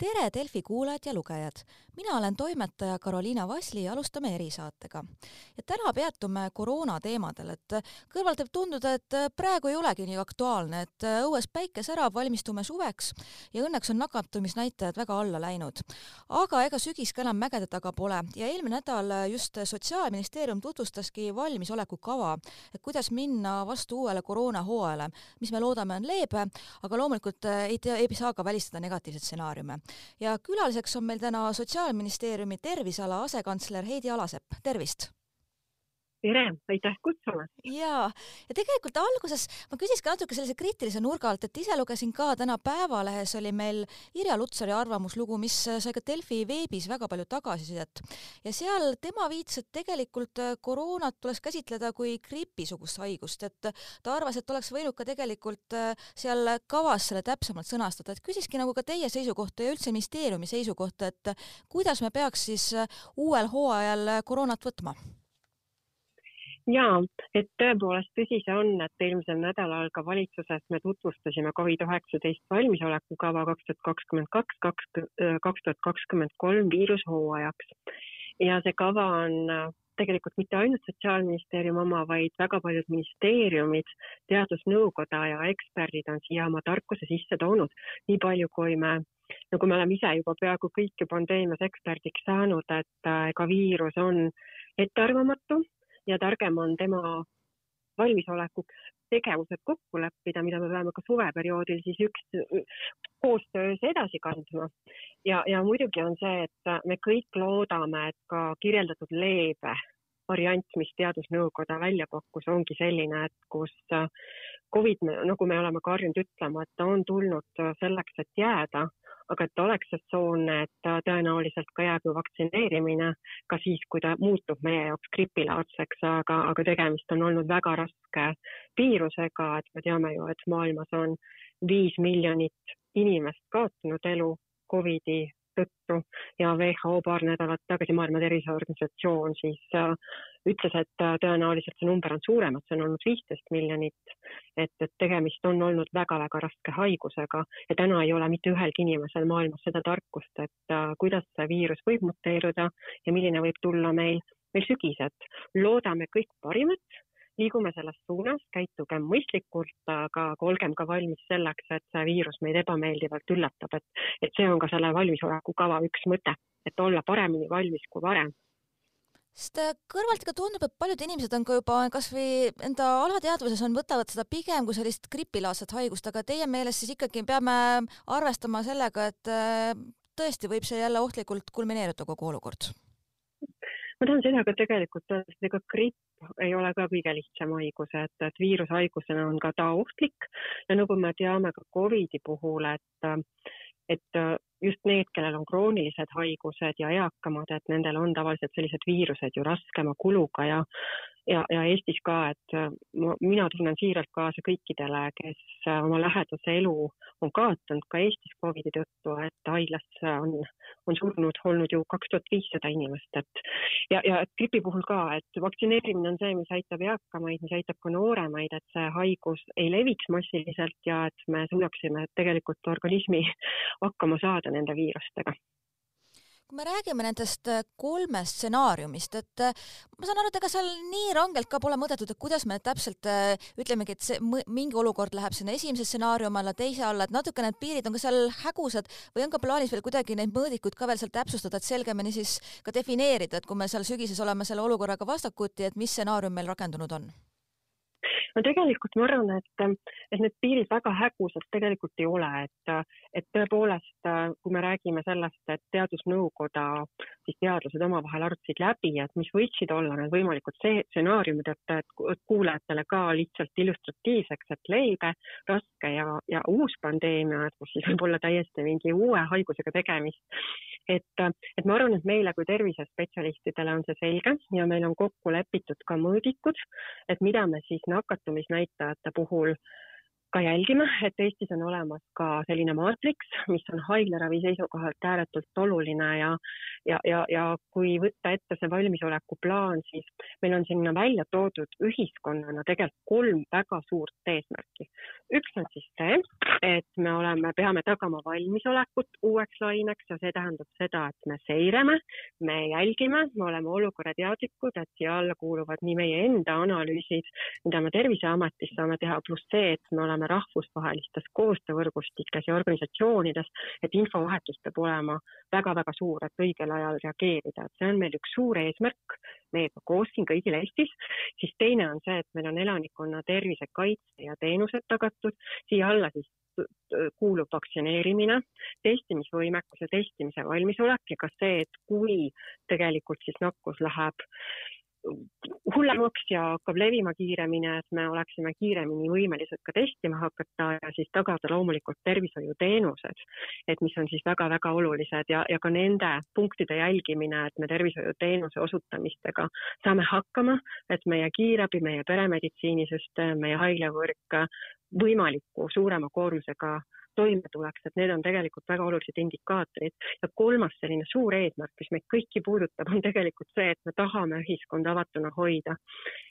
tere, Delfi kuulajad ja lugejad! mina olen toimetaja Karoliina Vasli ja alustame erisaatega. ja täna peatume koroona teemadel, et kõrvalt võib tunduda, et praegu ei olegi nii aktuaalne, et õues päike särab, valmistume suveks ja õnneks on nakatumisnäitajad väga alla läinud. aga ega sügis ka enam mägede taga pole ja eelmine nädal just Sotsiaalministeerium tutvustaski valmisolekukava, et kuidas minna vastu uuele koroonahooajale, mis me loodame, on leebe, aga loomulikult ei tea, ei saa ka välistada negatiivseid stsenaariume ja külaliseks on meil täna Sotsiaalministeeriumi terviseala asekantsler Heidi Alasepp, tervist! Tere, aitäh kutsumast! jaa, ja tegelikult alguses ma küsiks ka natuke sellise kriitilise nurga alt, et ise lugesin ka täna Päevalehes oli meil Irja Lutsari arvamuslugu, mis sai ka Delfi veebis väga palju tagasisidet. ja seal tema viitas, et tegelikult koroonat tuleks käsitleda kui gripisugust haigust, et ta arvas, et oleks võinud ka tegelikult seal kavas selle täpsemalt sõnastada, et küsiski nagu ka teie seisukohta ja üldse ministeeriumi seisukohta, et kuidas me peaks siis uuel hooajal koroonat võtma jaa, et tõepoolest tõsi see on, et eelmisel nädalal ka valitsuses me tutvustasime Covid-19 valmisolekukava kaks tuhat kakskümmend kaks, kaks, kaks tuhat kakskümmend kolm viirushooajaks. ja see kava on äh, tegelikult mitte ainult Sotsiaalministeeriumi oma, vaid väga paljud ministeeriumid, teadusnõukoda ja eksperdid on siia oma tarkuse sisse toonud. nii palju, kui me nagu me oleme ise juba peaaegu kõik ju pandeemias eksperdiks saanud, et äh, ega viirus on ettearvamatu ja targem on tema valmisolekuks tegevused kokku leppida, mida me peame ka suveperioodil siis üks koostöös edasi kandma. ja, ja muidugi on see, et me kõik loodame, et ka kirjeldatud leebe variant, mis Teadusnõukoda välja pakkus, ongi selline, et kus Covid, nagu me oleme ka harjunud ütlema, et ta on tulnud selleks, et jääda aga et oleks sesoonne, et ta tõenäoliselt ka jääb ju vaktsineerimine ka siis, kui ta muutub meie jaoks gripilaadseks, aga, aga tegemist on olnud väga raske viirusega, et me teame ju, et maailmas on viis miljonit inimest kaotanud elu Covidi tõttu ja WHO paar nädalat tagasi, Maailma Terviseorganisatsioon siis äh, ütles, et äh, tõenäoliselt see number on suurem, et see on olnud viisteist miljonit. et, et tegemist on olnud väga-väga raske haigusega ja täna ei ole mitte ühelgi inimesel maailmas seda tarkust, et äh, kuidas see viirus võib muteeruda ja milline võib tulla meil, meil sügised. loodame kõik parimat liigume selles suunas, käitugem mõistlikult, aga olgem ka valmis selleks, et see viirus meid ebameeldivalt üllatab, et, et see on ka selle valmisolekukava üks mõte, et olla paremini valmis kui varem. Sest äh, kõrvalt ikka tundub, et paljud inimesed on ka juba kasvõi enda alateadvuses on, võtavad seda pigem kui sellist gripilaadset haigust, aga teie meelest siis ikkagi peame arvestama sellega, et äh, tõesti võib see jälle ohtlikult kulmineeruda kogu olukord ma tahan seda ka tegelikult öelda, et ega gripp ei ole ka kõige lihtsam haigus, et, et viirushaigusena on ka ta ohtlik ja nagu me teame ka Covidi puhul, et, et just need, kellel on kroonilised haigused ja eakamad, et nendel on tavaliselt sellised viirused ju raskema kuluga ja ja, ja Eestis ka, et äh, ma, mina tunnen siiralt kaasa kõikidele, kes äh, oma lähedase elu on kaotanud ka Eestis Covidi tõttu, et haiglasse on, on surnud olnud ju kaks tuhat viissada inimest, et ja, ja gripi puhul ka, et vaktsineerimine on see, mis aitab eakamaid, mis aitab ka nooremaid, et see haigus ei leviks massiliselt ja et me suudaksime tegelikult organismi hakkama saada nende viirustega. Kui me räägime nendest äh, kolmest stsenaariumist, et äh, ma saan aru, et ega seal nii rangelt ka pole mõõdetud, et kuidas me täpselt äh, ütlemegi, et see mingi olukord läheb sinna esimese stsenaariumi alla, teise alla, et natuke need piirid on ka seal hägusad või on ka plaanis veel kuidagi neid mõõdikuid ka veel seal täpsustada, et selgemini siis ka defineerida, et kui me seal sügises oleme selle olukorraga vastakuti, et mis stsenaarium meil rakendunud on no tegelikult ma arvan, et, et need piirid väga hägusad tegelikult ei ole, et, et tõepoolest, kui me räägime sellest, et teadusnõukoda, siis teadlased omavahel arutasid läbi, et mis võiksid olla need võimalikud stsenaariumid, et, et kuulajatele ka lihtsalt illustratiivseks, et leebe, raske ja, ja uus pandeemia, et kus siis võib olla täiesti mingi uue haigusega tegemist. et, et ma arvan, et meile kui tervisespetsialistidele on see selge ja meil on kokku lepitud ka mõõdikud, et mida me siis nakatumisnäitajate puhul ka jälgime, et Eestis on olemas ka selline maatriks, mis on haiglaravi seisukohalt ääretult oluline ja, ja, ja, ja kui võtta ette see valmisoleku plaan, siis meil on sinna välja toodud ühiskonnana tegelikult kolm väga suurt eesmärki. üks on siis see, et me oleme, peame tagama valmisolekut uueks laineks ja see tähendab seda, et me seirame, me jälgime, me oleme olukorrateadlikud, et siia alla kuuluvad nii meie enda analüüsid, mida me Terviseametis saame teha, pluss see, et me oleme oleme rahvusvahelistes koostöövõrgustikes ja organisatsioonides, et infovahetus peab olema väga-väga suur, et õigel ajal reageerida, et see on meil üks suur eesmärk meiega koos siin kõigil Eestis. siis teine on see, et meil on elanikkonna tervisekaitse ja teenused tagatud, siia alla siis kuulub vaktsineerimine, testimisvõimekus ja testimise valmisolek ja ka see, et kui tegelikult siis nakkus läheb hullemaks ja hakkab levima kiiremini, et me oleksime kiiremini võimelised ka testima hakata ja siis tagada loomulikult tervishoiuteenused, et mis on siis väga-väga olulised ja, ja ka nende punktide jälgimine, et me tervishoiuteenuse osutamistega saame hakkama, et meie kiirabi, meie peremeditsiinisüsteem, meie haiglavõrk võimaliku suurema koormusega toime tuleks, et need on tegelikult väga olulised indikaatorid. ja kolmas selline suur eesmärk, mis meid kõiki puudutab, on tegelikult see, et me tahame ühiskonda avatuna hoida.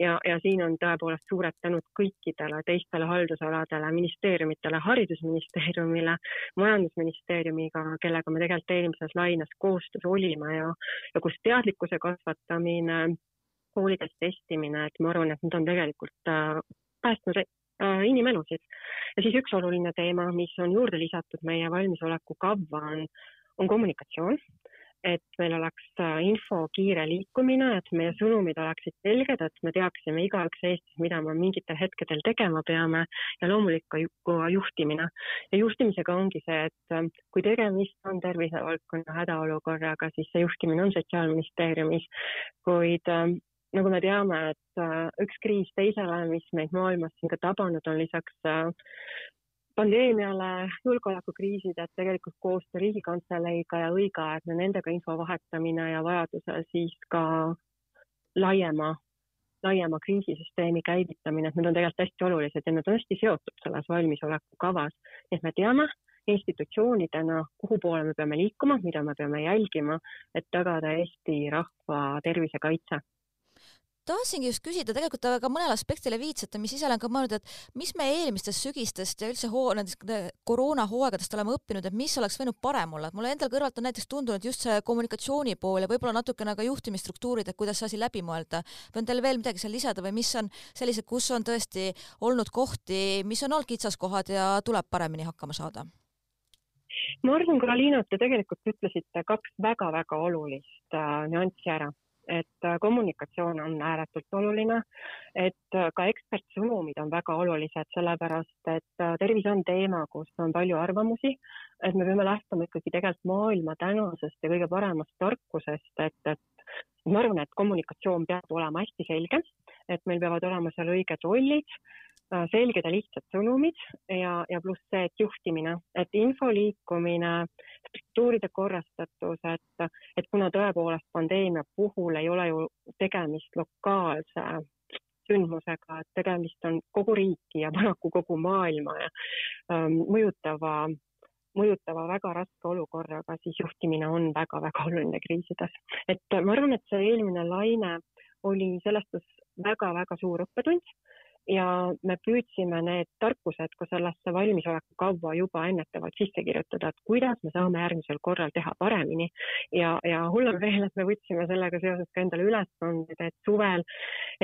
ja, ja siin on tõepoolest suured tänud kõikidele teistele haldusaladele, ministeeriumitele, haridusministeeriumile, majandusministeeriumiga, kellega me tegelikult eelmises laines koostöös olime ja, ja kus teadlikkuse kasvatamine, koolides testimine, et ma arvan, et need on tegelikult äh, päästnud inimelusid. ja siis üks oluline teema, mis on juurde lisatud meie valmisoleku kavva, on, on kommunikatsioon. et meil oleks äh, info kiire liikumine, et meie sõnumid oleksid selged, et me teaksime igaüks Eestis, mida me mingitel hetkedel tegema peame ja loomulikult ka juhtimine. ja juhtimisega ongi see, et äh, kui tegemist on tervisevaldkonna hädaolukorraga, siis see juhtimine on Sotsiaalministeeriumis, kuid nagu me teame, et äh, üks kriis teisele, mis meid maailmas siin ka tabanud on lisaks äh, pandeemiale, julgeolekukriisid, et tegelikult koostöö Riigikantseleiga ja õigeaegne nendega info vahetamine ja vajadusel siis ka laiema, laiema kriisisüsteemi käivitamine, et need on tegelikult hästi olulised ja need on hästi seotud selles valmisoleku kavas. et me teame institutsioonidena, kuhu poole me peame liikuma, mida me peame jälgima, et tagada Eesti rahva tervisekaitse tahtsingi just küsida, tegelikult te ka mõnele aspektile viitsite, mis ise olen ka mõelnud, et mis me eelmistest sügistest ja üldse hoo-, nendest koroonahooaegadest oleme õppinud, et mis oleks võinud parem olla, et mulle endal kõrvalt on näiteks tundunud just see kommunikatsiooni pool ja võib-olla natukene ka juhtimisstruktuurid, et kuidas see asi läbi mõelda. või on teil veel midagi seal lisada või mis on sellised, kus on tõesti olnud kohti, mis on olnud kitsaskohad ja tuleb paremini hakkama saada? ma arvan, Karoliina, et te tegelikult ütlesite kaks väga-väga olulist äh, nüanssi ära et äh, kommunikatsioon on ääretult oluline, et äh, ka ekspertsõnumid on väga olulised, sellepärast et äh, tervis on teema, kus on palju arvamusi, et me peame lähtuma ikkagi tegelikult maailma tänasest ja kõige paremast tarkusest, et, et ma arvan, et kommunikatsioon peab olema hästi selge, et meil peavad olema seal õiged rollid selged ja lihtsad sõnumid ja, ja pluss see, et juhtimine, et info liikumine, struktuuride korrastatus, et, et kuna tõepoolest pandeemia puhul ei ole ju tegemist lokaalse sündmusega, et tegemist on kogu riiki ja paraku kogu maailma ja ähm, mõjutava, mõjutava väga raske olukorraga, siis juhtimine on väga-väga oluline kriisides. et ma arvan, et see eelmine laine oli selles suhtes väga-väga suur õppetund ja me püüdsime need tarkused ka sellesse valmisoleku kavva juba ennetavalt sisse kirjutada, et kuidas me saame järgmisel korral teha paremini. Ja, ja hullem veel, et me võtsime sellega seoses ka endale ülesanded, et suvel,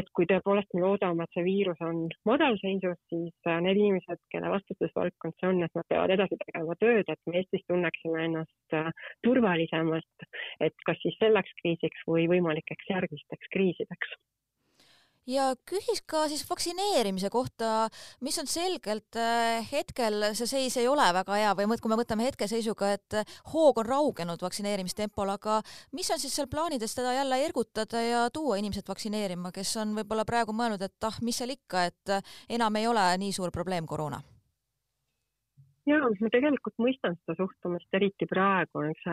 et kui tõepoolest me loodame, et see viirus on madalseisus, siis äh, need inimesed, kelle vastutusvaldkond see on, et nad peavad edasi tegema tööd, et me Eestis tunneksime ennast äh, turvalisemalt, et kas siis selleks kriisiks või võimalikeks järgmisteks kriisideks ja küsis ka siis vaktsineerimise kohta, mis on selgelt äh, hetkel see seis ei ole väga hea või kui me võtame hetkeseisuga, et hoog on raugenud vaktsineerimistempol, aga mis on siis seal plaanides teda jälle ergutada ja tuua inimesed vaktsineerima, kes on võib-olla praegu mõelnud, et ah, mis seal ikka, et enam ei ole nii suur probleem koroona ja ma tegelikult mõistan seda suhtumist, eriti praegu, eks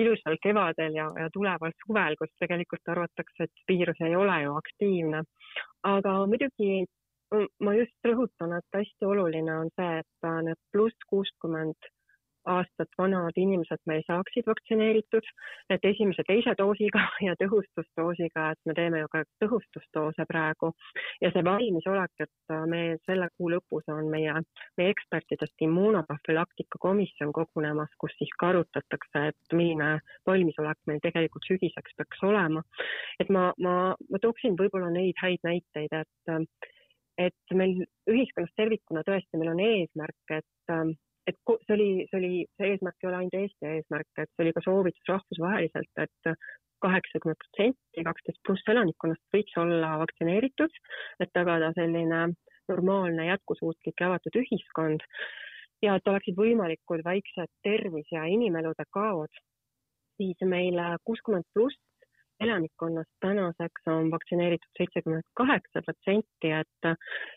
ilusal kevadel ja, ja tuleval suvel, kus tegelikult arvatakse, et viirus ei ole ju aktiivne. aga muidugi ma just rõhutan, et hästi oluline on see, et need pluss kuuskümmend aastat vanad inimesed meil saaksid vaktsineeritud, et esimese-teise doosiga ja tõhustusdoosiga, et me teeme ju ka tõhustusdoose praegu ja see valmisolek, et me selle kuu lõpus on meie, meie ekspertidest immunoprofülaktika komisjon kogunemas, kus siis ka arutatakse, et milline valmisolek meil tegelikult sügiseks peaks olema. et ma, ma, ma tooksin võib-olla neid häid näiteid, et et meil ühiskonnas tervikuna tõesti, meil on eesmärk, et et see oli, see oli, see eesmärk ei ole ainult Eesti eesmärk, et see oli ka soovitus rahvusvaheliselt, et kaheksakümmend protsenti kaksteist pluss elanikkonnast võiks olla vaktsineeritud, et tagada selline normaalne, jätkusuutlik ja avatud ühiskond ja et oleksid võimalikud väiksed tervis- ja inimelude kaod, siis meil kuuskümmend pluss elanikkonnast tänaseks on vaktsineeritud seitsekümmend kaheksa protsenti, et,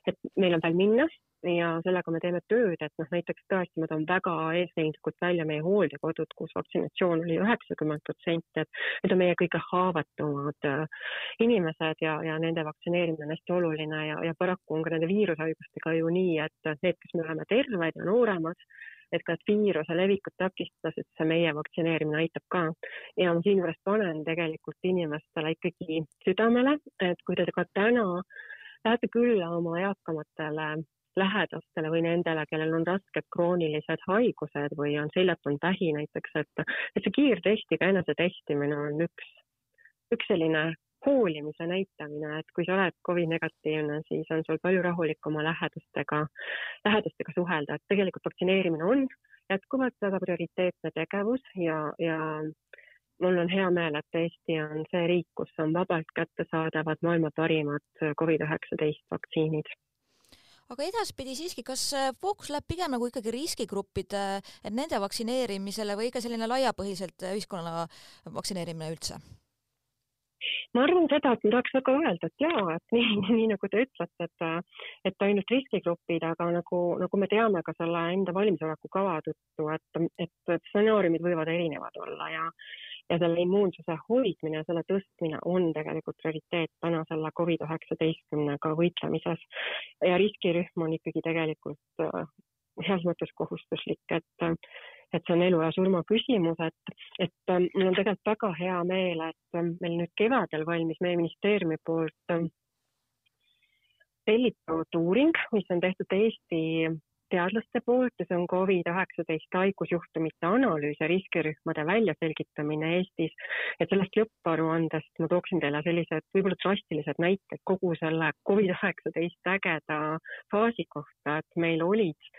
et meil on veel minna ja sellega me teeme tööd, et noh, näiteks tõesti ma toon väga eesrindlikult välja meie hooldekodud, kus vaksinatsioon oli üheksakümmend protsenti, et need on meie kõige haavatavamad äh, inimesed ja, ja nende vaktsineerimine on hästi oluline ja, ja paraku on ka nende viirushaigustega ju nii, et need, kes me oleme terved ja nooremad, et ka viiruse levikut takistada, sest see meie vaktsineerimine aitab ka. ja ma siinjuures panen tegelikult inimestele ikkagi südamele, et kui te ka täna lähete külla oma eakamatele lähedastele või nendele, kellel on rasked kroonilised haigused või on seljatanud vähi näiteks, et, et see kiirtestiga enesetestimine on üks, üks selline hoolimise näitamine, et kui sa oled Covid negatiivne, siis on sul palju rahulikum oma lähedastega, lähedastega suhelda, et tegelikult vaktsineerimine on jätkuvalt väga prioriteetne tegevus ja, ja mul on hea meel, et Eesti on see riik, kus on vabalt kättesaadavad maailma parimad Covid-19 vaktsiinid aga edaspidi siiski, kas äh, fookus läheb pigem nagu ikkagi riskigruppide, et nende vaktsineerimisele või ikka selline laiapõhiselt äh, ühiskonna vaktsineerimine üldse? ma arvan seda, et ma tahaks väga öelda, et jaa, et nii, nii nagu te ütlete, et, et ainult riskigrupid, aga nagu, nagu me teame ka selle enda valmisoleku kava tõttu, et, et stsenaariumid võivad erinevad olla ja, ja selle immuunsuse hoidmine, selle tõstmine on tegelikult prioriteet täna selle Covid-19-ga võitlemises. ja riskirühm on ikkagi tegelikult äh, heas mõttes kohustuslik, et, et see on elu ja surma küsimus, et, et äh, mul on tegelikult väga hea meel, et äh, meil nüüd kevadel valmis meie ministeeriumi poolt tellitud uuring, mis on tehtud Eesti teadlaste poolt ja see on Covid-19 haigusjuhtumite analüüs ja riskirühmade väljaselgitamine Eestis. et sellest lõpparuandest ma tooksin teile sellised võib-olla drastilised näited kogu selle Covid-19 ägeda faasi kohta, et meil olid,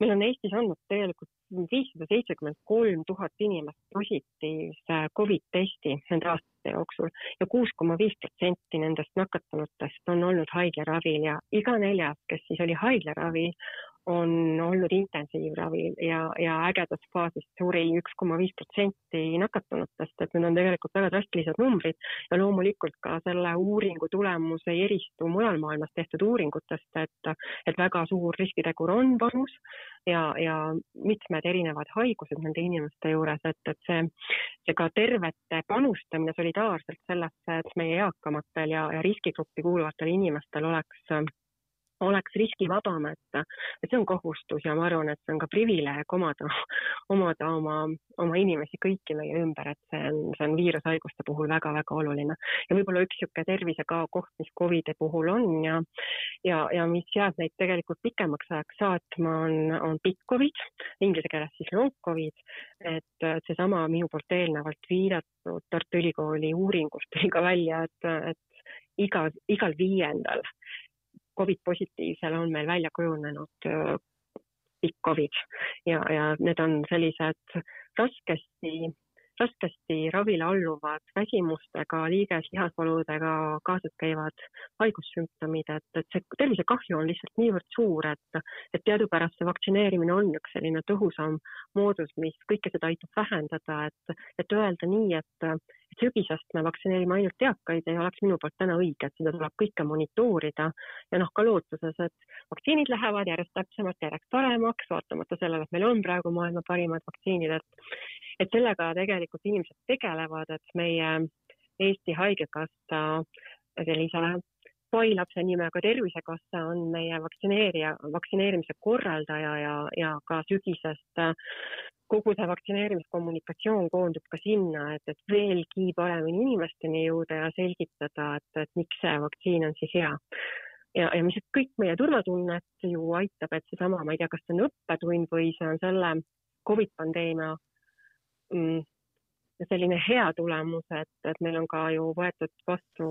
meil on Eestis olnud tegelikult viissada seitsekümmend kolm tuhat inimest positiivse Covid testi nende aastate jooksul ja kuus koma viis protsenti nendest nakatunutest on olnud haiglaravil ja iga neljas, kes siis oli haiglaravil, on olnud intensiivravil ja, ja ägedas faasis suri üks koma viis protsenti nakatunutest, et need on tegelikult väga drastilised numbrid. Ja loomulikult ka selle uuringu tulemus ei eristu mujal maailmas tehtud uuringutest, et, et väga suur riskitegur on vanus ja, ja mitmed erinevad haigused nende inimeste juures, et, et see, see ka tervete panustamine solidaarselt sellesse, et meie eakamatel ja, ja riskigruppi kuuluvatel inimestel oleks oleks riskivabam, et, et see on kohustus ja ma arvan, et see on ka privileeg omada, omada oma, oma inimesi kõiki meie ümber, et see on, see on viirushaiguste puhul väga-väga oluline. ja võib-olla üks niisugune tervisekao koht, mis Covidi puhul on ja, ja, ja mis jääb meid tegelikult pikemaks ajaks saatma, on, on pikk Covid, inglise keeles siis long Covid, et seesama minu poolt eelnevalt viidatud Tartu Ülikooli uuringust tuli ka välja, et, et iga, igal viiendal Covid positiivsele on meil välja kujunenud pikk Covid. Ja, ja need on sellised raskesti, raskesti ravile alluvad väsimustega, liiges-lihasvaludega kaasas käivad haigussümptomid, et, et see tervisekahju on lihtsalt niivõrd suur, et, et teadupärast see vaktsineerimine on üks selline tõhusam moodus, mis kõike seda aitab vähendada, et, et öelda nii, et sügisest me vaktsineerime ainult eakaid, ei oleks minu poolt täna õige, et seda tuleb kõike monitoorida. Ja noh, ka lootuses, et vaktsiinid lähevad järjest täpsemalt, järjest paremaks, vaatamata sellele, et meil on praegu maailma parimad vaktsiinid, et et sellega tegelikult inimesed tegelevad, et meie Eesti Haigekassa sellise pailapse nimega Tervisekassa on meie vaktsineerija, vaktsineerimise korraldaja ja, ja ka sügisest äh, kogu see vaktsineerimiskommunikatsioon koondub ka sinna, et, et veelgi paremini inimesteni jõuda ja selgitada, et, et miks see vaktsiin on siis hea. ja, ja mis kõik meie turvatunnet ju aitab, et seesama, ma ei tea, kas see on õppetund või see on selle Covid pandeemia mm, selline hea tulemus, et, et meil on ka ju võetud vastu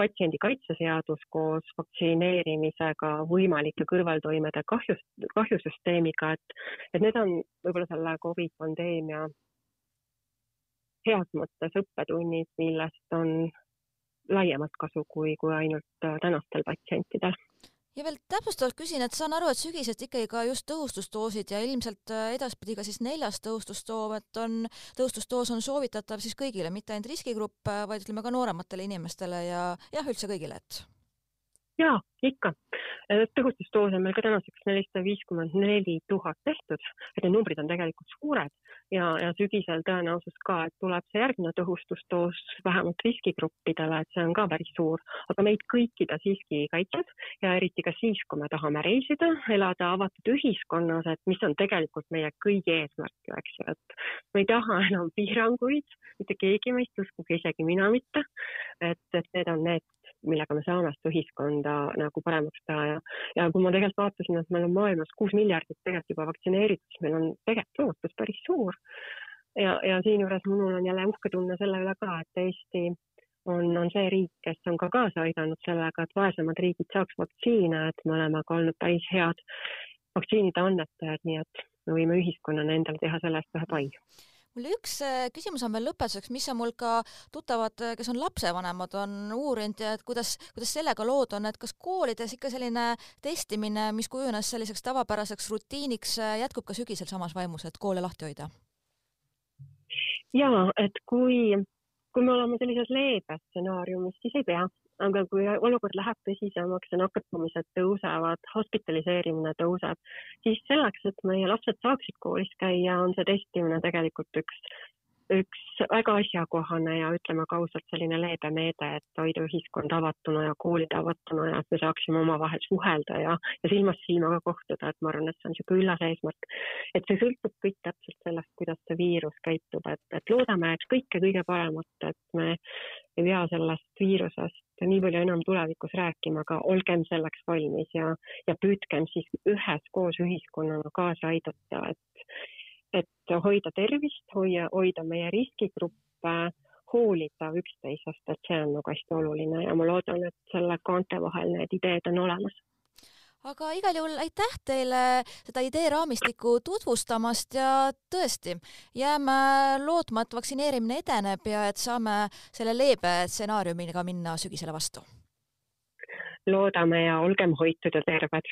patsiendikaitseseadus koos vaktsineerimisega võimalike kõrvaltoimede kahjus, kahjusüsteemiga, et, et need on võib-olla selle Covid pandeemia heas mõttes õppetunnid, millest on laiemalt kasu kui, kui ainult tänastel patsientidel ja veel täpsustavalt küsin, et saan aru, et sügisest ikkagi ka just tõhustusdoosid ja ilmselt äh, edaspidi ka siis neljas tõhustusdoos, et on, tõhustusdoos on soovitatav siis kõigile, mitte ainult riskigrupp, äh, vaid ütleme ka noorematele inimestele ja jah, üldse kõigile, et. Ja ikka, tõhustusdoose on meil ka tänaseks nelisada viiskümmend neli tuhat tehtud, et need numbrid on tegelikult suured ja, ja sügisel tõenäosus ka, et tuleb see järgmine tõhustusdoos vähemalt riskigruppidele, et see on ka päris suur, aga meid kõiki ta siiski kaitseb ja eriti ka siis, kui me tahame reisida, elada avatud ühiskonnas, et mis on tegelikult meie kõigi eesmärk ju, eks ju, et me ei taha enam piiranguid, mitte keegi meist, uskuge isegi mina mitte. et, et need on need millega me saame seda ühiskonda nagu paremaks teha ja, ja kui ma tegelikult vaatasin, et meil on maailmas kuus miljardit tegelikult juba vaktsineeritud, siis meil on tegelikult lootus päris suur. ja, ja siinjuures minul on jälle uhke tunne selle üle ka, et Eesti on, on see riik, kes on ka kaasa aidanud sellega, et vaesemad riigid saaks vaktsiine, et me oleme ka olnud päris head vaktsiinide annetajad, nii et me võime ühiskonnana endale teha selle eest ühe pai mul üks äh, küsimus on veel lõpetuseks, mis on mul ka tuttavad, äh, kes on lapsevanemad, on uurinud ja et kuidas, kuidas sellega lood on, et kas koolides ikka selline testimine, mis kujunes selliseks tavapäraseks rutiiniks, äh, jätkub ka sügisel samas vaimus, et koole lahti hoida? ja et kui, kui me oleme sellises leebes stsenaariumis, siis ei pea aga kui olukord läheb tõsisemaks ja nakatumised tõusevad, hospitaliseerimine tõuseb, siis selleks, et meie lapsed saaksid koolis käia, on see testimine tegelikult üks üks väga asjakohane ja ütleme ka ausalt selline leebe meede, et hoida ühiskond avatuna ja koolid avatuna ja et me saaksime omavahel suhelda ja, ja silmast silmaga kohtuda, et ma arvan, et see on niisugune üllas eesmärk. et see sõltub kõik täpselt sellest, kuidas see viirus käitub, et, et loodame, et kõike kõige paremat, et me ei pea sellest viirusest nii palju enam tulevikus rääkima, aga olgem selleks valmis ja, ja püüdkem siis üheskoos ühiskonnana kaasa aidata, et et hoida tervist, hoia, hoida meie riskigruppe, hoolida üksteisest, et see on nagu hästi oluline ja ma loodan, et selle kaante vahel need ideed on olemas aga igal juhul aitäh teile seda ideeraamistikku tutvustamast ja tõesti, jääme lootma, et vaktsineerimine edeneb ja et saame selle leebe stsenaariumiga minna sügisele vastu. loodame ja olgem hoitud ja terved